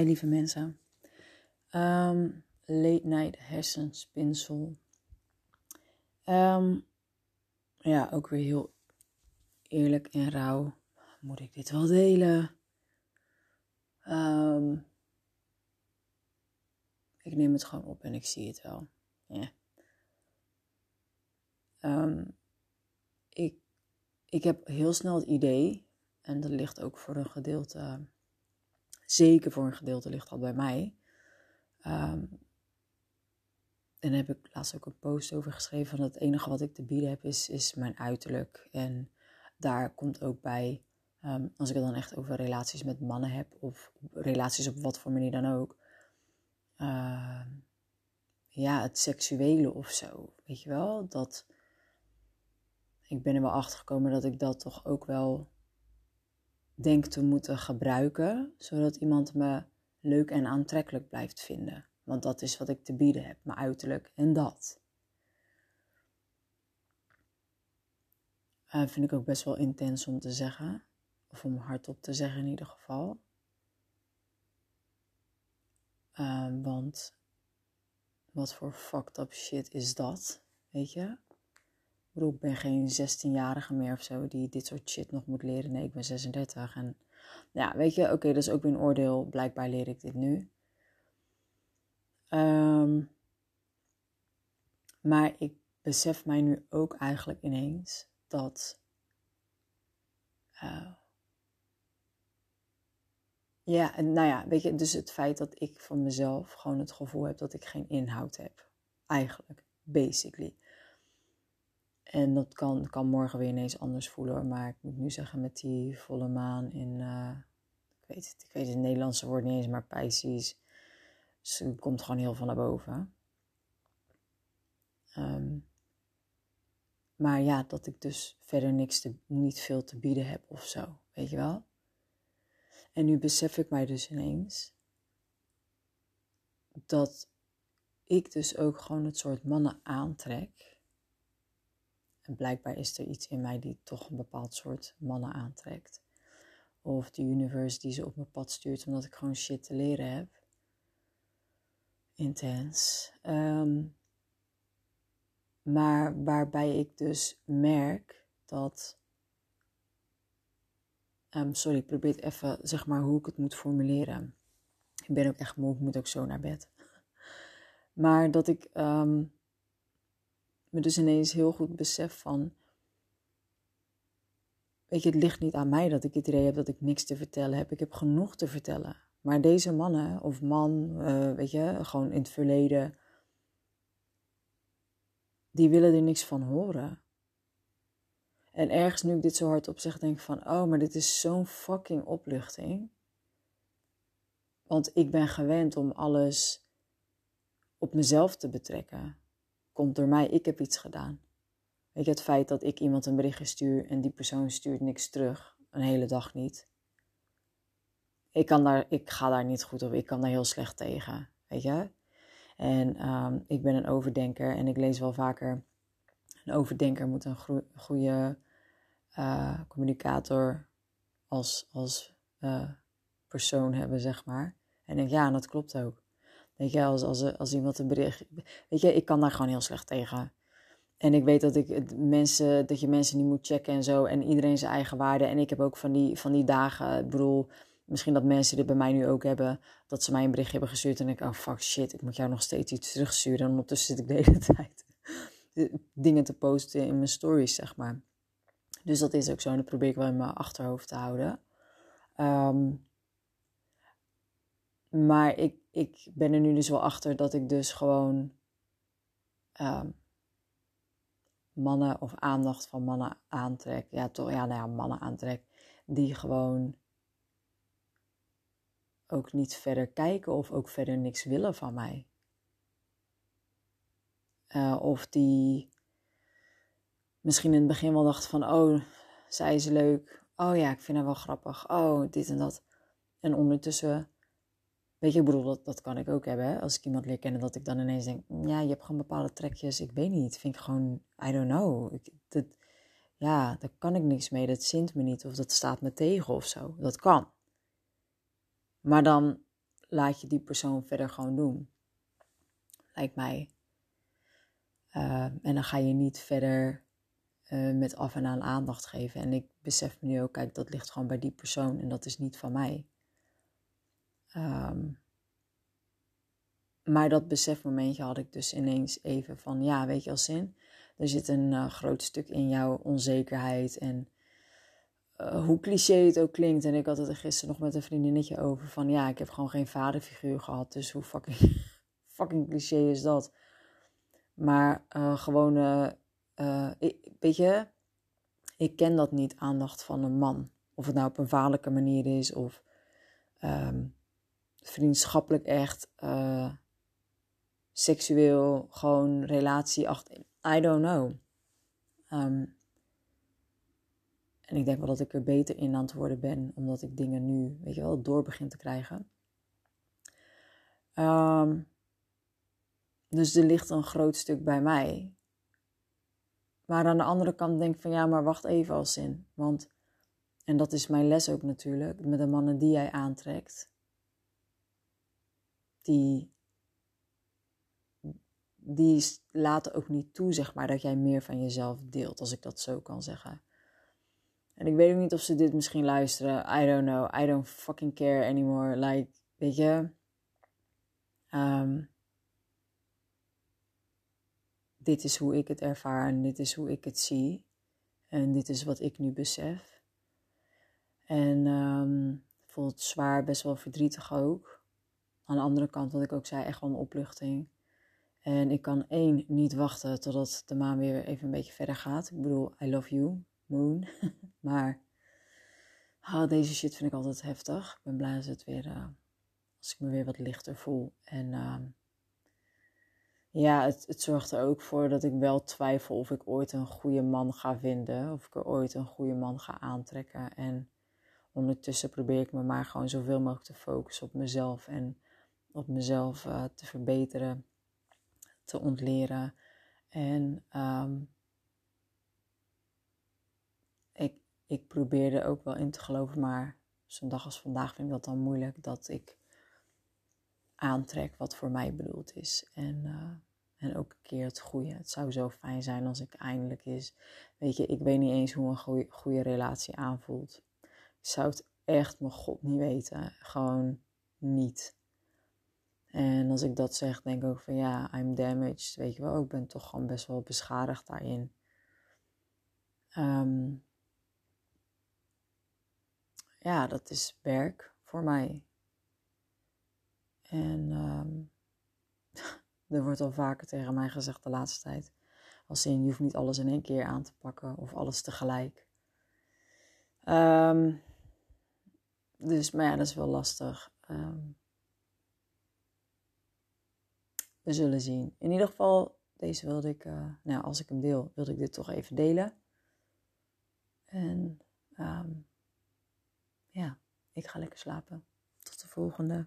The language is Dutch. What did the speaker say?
Lieve mensen. Ehm, late night hersenspinsel. Um, ja, ook weer heel eerlijk en rauw. Moet ik dit wel delen? Um, ik neem het gewoon op en ik zie het wel. Yeah. ik, ik heb heel snel het idee, en dat ligt ook voor een gedeelte zeker voor een gedeelte ligt dat bij mij. Um, en daar heb ik laatst ook een post over geschreven. Van het enige wat ik te bieden heb is, is mijn uiterlijk. En daar komt ook bij, ehm, als ik het dan echt over relaties met mannen heb, of relaties op wat voor manier dan ook. Uh, ja, het seksuele of zo. Weet je wel? Dat. Ik ben er wel achter gekomen dat ik dat toch ook wel denk te moeten gebruiken, zodat iemand me leuk en aantrekkelijk blijft vinden. Want dat is wat ik te bieden heb, mijn uiterlijk en dat. Uh, vind ik ook best wel intens om te zeggen, of om hardop te zeggen in ieder geval. Uh, want wat voor fucked up shit is dat, weet je? Ik ben geen 16-jarige meer of zo die dit soort shit nog moet leren. Nee, ik ben 36. En ja, weet je, oké, dat is ook weer een oordeel. Blijkbaar leer ik dit nu. Um, maar ik besef mij nu ook eigenlijk ineens dat. Uh, ja, nou ja, weet je, dus het feit dat ik van mezelf gewoon het gevoel heb dat ik geen inhoud heb. Eigenlijk, basically. En dat kan, kan morgen weer ineens anders voelen hoor. Maar ik moet nu zeggen met die volle maan in, uh, ik, weet het, ik weet het Nederlandse woord niet eens, maar Pisces. Het komt gewoon heel van naar boven. Um, maar ja, dat ik dus verder niks te, niet veel te bieden heb of zo, weet je wel. En nu besef ik mij dus ineens dat ik dus ook gewoon het soort mannen aantrek en blijkbaar is er iets in mij die toch een bepaald soort mannen aantrekt. Of de universe die ze op mijn pad stuurt omdat ik gewoon shit te leren heb. Intens. Um, maar waarbij ik dus merk dat. Um, sorry, ik probeer even, zeg maar, hoe ik het moet formuleren. Ik ben ook echt moe, ik moet ook zo naar bed. Maar dat ik um, me dus ineens heel goed besef van. Weet je, het ligt niet aan mij dat ik het idee heb dat ik niks te vertellen heb. Ik heb genoeg te vertellen. Maar deze mannen, of man, uh, weet je, gewoon in het verleden, die willen er niks van horen. En ergens nu ik dit zo hard op zeg, denk ik van, oh, maar dit is zo'n fucking opluchting. Want ik ben gewend om alles op mezelf te betrekken komt door mij. Ik heb iets gedaan. Weet je, het feit dat ik iemand een berichtje stuur en die persoon stuurt niks terug, een hele dag niet. Ik, kan daar, ik ga daar niet goed op, ik kan daar heel slecht tegen, weet je. En um, ik ben een overdenker en ik lees wel vaker, een overdenker moet een goede uh, communicator als, als uh, persoon hebben, zeg maar. En ik denk, ja, dat klopt ook. Weet je, als, als, iemand een bericht. Weet je, ik kan daar gewoon heel slecht tegen. En ik weet dat, ik mensen, dat je mensen niet moet checken en zo. En iedereen zijn eigen waarde. En ik heb ook van die, van die dagen. Ik bedoel, misschien dat mensen dit bij mij nu ook hebben. Dat ze mij een bericht hebben gestuurd. En ik, oh fuck shit, ik moet jou nog steeds iets terugsturen. En ondertussen zit ik de hele tijd dingen te posten in mijn stories, zeg maar. Dus dat is ook zo. En dat probeer ik wel in mijn achterhoofd te houden. Um, maar ik, ik ben er nu dus wel achter dat ik dus gewoon um, mannen of aandacht van mannen aantrek. Ja, toch, ja, nou ja, mannen aantrek. Die gewoon ook niet verder kijken of ook verder niks willen van mij. Uh, of die misschien in het begin wel dachten van, oh, zij is leuk. Oh ja, ik vind haar wel grappig. Oh, dit en dat. En ondertussen Weet je, ik bedoel, dat, dat kan ik ook hebben. Hè? Als ik iemand leer kennen, dat ik dan ineens denk: ja, je hebt gewoon bepaalde trekjes. Ik weet niet. Vind ik gewoon, I don't know. Dat, ja, daar kan ik niks mee. Dat zint me niet. Of dat staat me tegen of zo. Dat kan. Maar dan laat je die persoon verder gewoon doen. Lijkt mij. Uh, en dan ga je niet verder uh, met af en aan aandacht geven. En ik besef me nu ook, kijk, dat ligt gewoon bij die persoon en dat is niet van mij. Um, maar dat besefmomentje had ik dus ineens even van, ja, weet je als zin, er zit een uh, groot stuk in jouw onzekerheid en uh, hoe cliché het ook klinkt. En ik had het er gisteren nog met een vriendinnetje over van, ja, ik heb gewoon geen vaderfiguur gehad, dus hoe fucking, fucking cliché is dat? Maar uh, gewoon, weet je, ik ken dat niet, aandacht van een man. Of het nou op een vaderlijke manier is of um, vriendschappelijk echt seksueel, gewoon relatie achter. I don't know. Um, en ik denk wel dat ik er beter in aan het worden ben, omdat ik dingen nu, weet je wel, door begin te krijgen. Um, dus er ligt een groot stuk bij mij. Maar aan de andere kant denk ik van ja, maar wacht even als zin. Want, en dat is mijn les ook natuurlijk, met de mannen die jij aantrekt, die die laten ook niet toe, zeg maar, dat jij meer van jezelf deelt, als ik dat zo kan zeggen. En ik weet ook niet of ze dit misschien luisteren. I don't know. I don't fucking care anymore. Like, weet je. Um, dit is hoe ik het ervaar en dit is hoe ik het zie. En dit is wat ik nu besef. En um, voelt zwaar, best wel verdrietig ook. Aan de andere kant, wat ik ook zei, echt wel een opluchting. En ik kan één niet wachten totdat de maan weer even een beetje verder gaat. Ik bedoel, I love you, moon. maar oh, deze shit vind ik altijd heftig. Ik ben blij dat het weer, uh, als ik me weer wat lichter voel. En uh, ja, het, het zorgt er ook voor dat ik wel twijfel of ik ooit een goede man ga vinden. Of ik er ooit een goede man ga aantrekken. En ondertussen probeer ik me maar gewoon zoveel mogelijk te focussen op mezelf. En op mezelf uh, te verbeteren te ontleren. En um, ik, ik probeerde ook wel in te geloven, maar zo'n dag als vandaag vind ik dat dan moeilijk dat ik aantrek wat voor mij bedoeld is. En, uh, en ook een keer het goede. Het zou zo fijn zijn als ik eindelijk is. Weet je, ik weet niet eens hoe een goede, goede relatie aanvoelt. Ik zou het echt, mijn god, niet weten. Gewoon niet. Als ik dat zeg, denk ik ook van ja, I'm damaged. Weet je wel, ik ben toch gewoon best wel beschadigd daarin. Um, ja, dat is werk voor mij. En um, er wordt al vaker tegen mij gezegd de laatste tijd. Als in, je hoeft niet alles in één keer aan te pakken of alles tegelijk. Um, dus, maar ja, dat is wel lastig. Um, we zullen zien. In ieder geval, deze wilde ik, uh, nou als ik hem deel, wilde ik dit toch even delen. En um, ja, ik ga lekker slapen. Tot de volgende.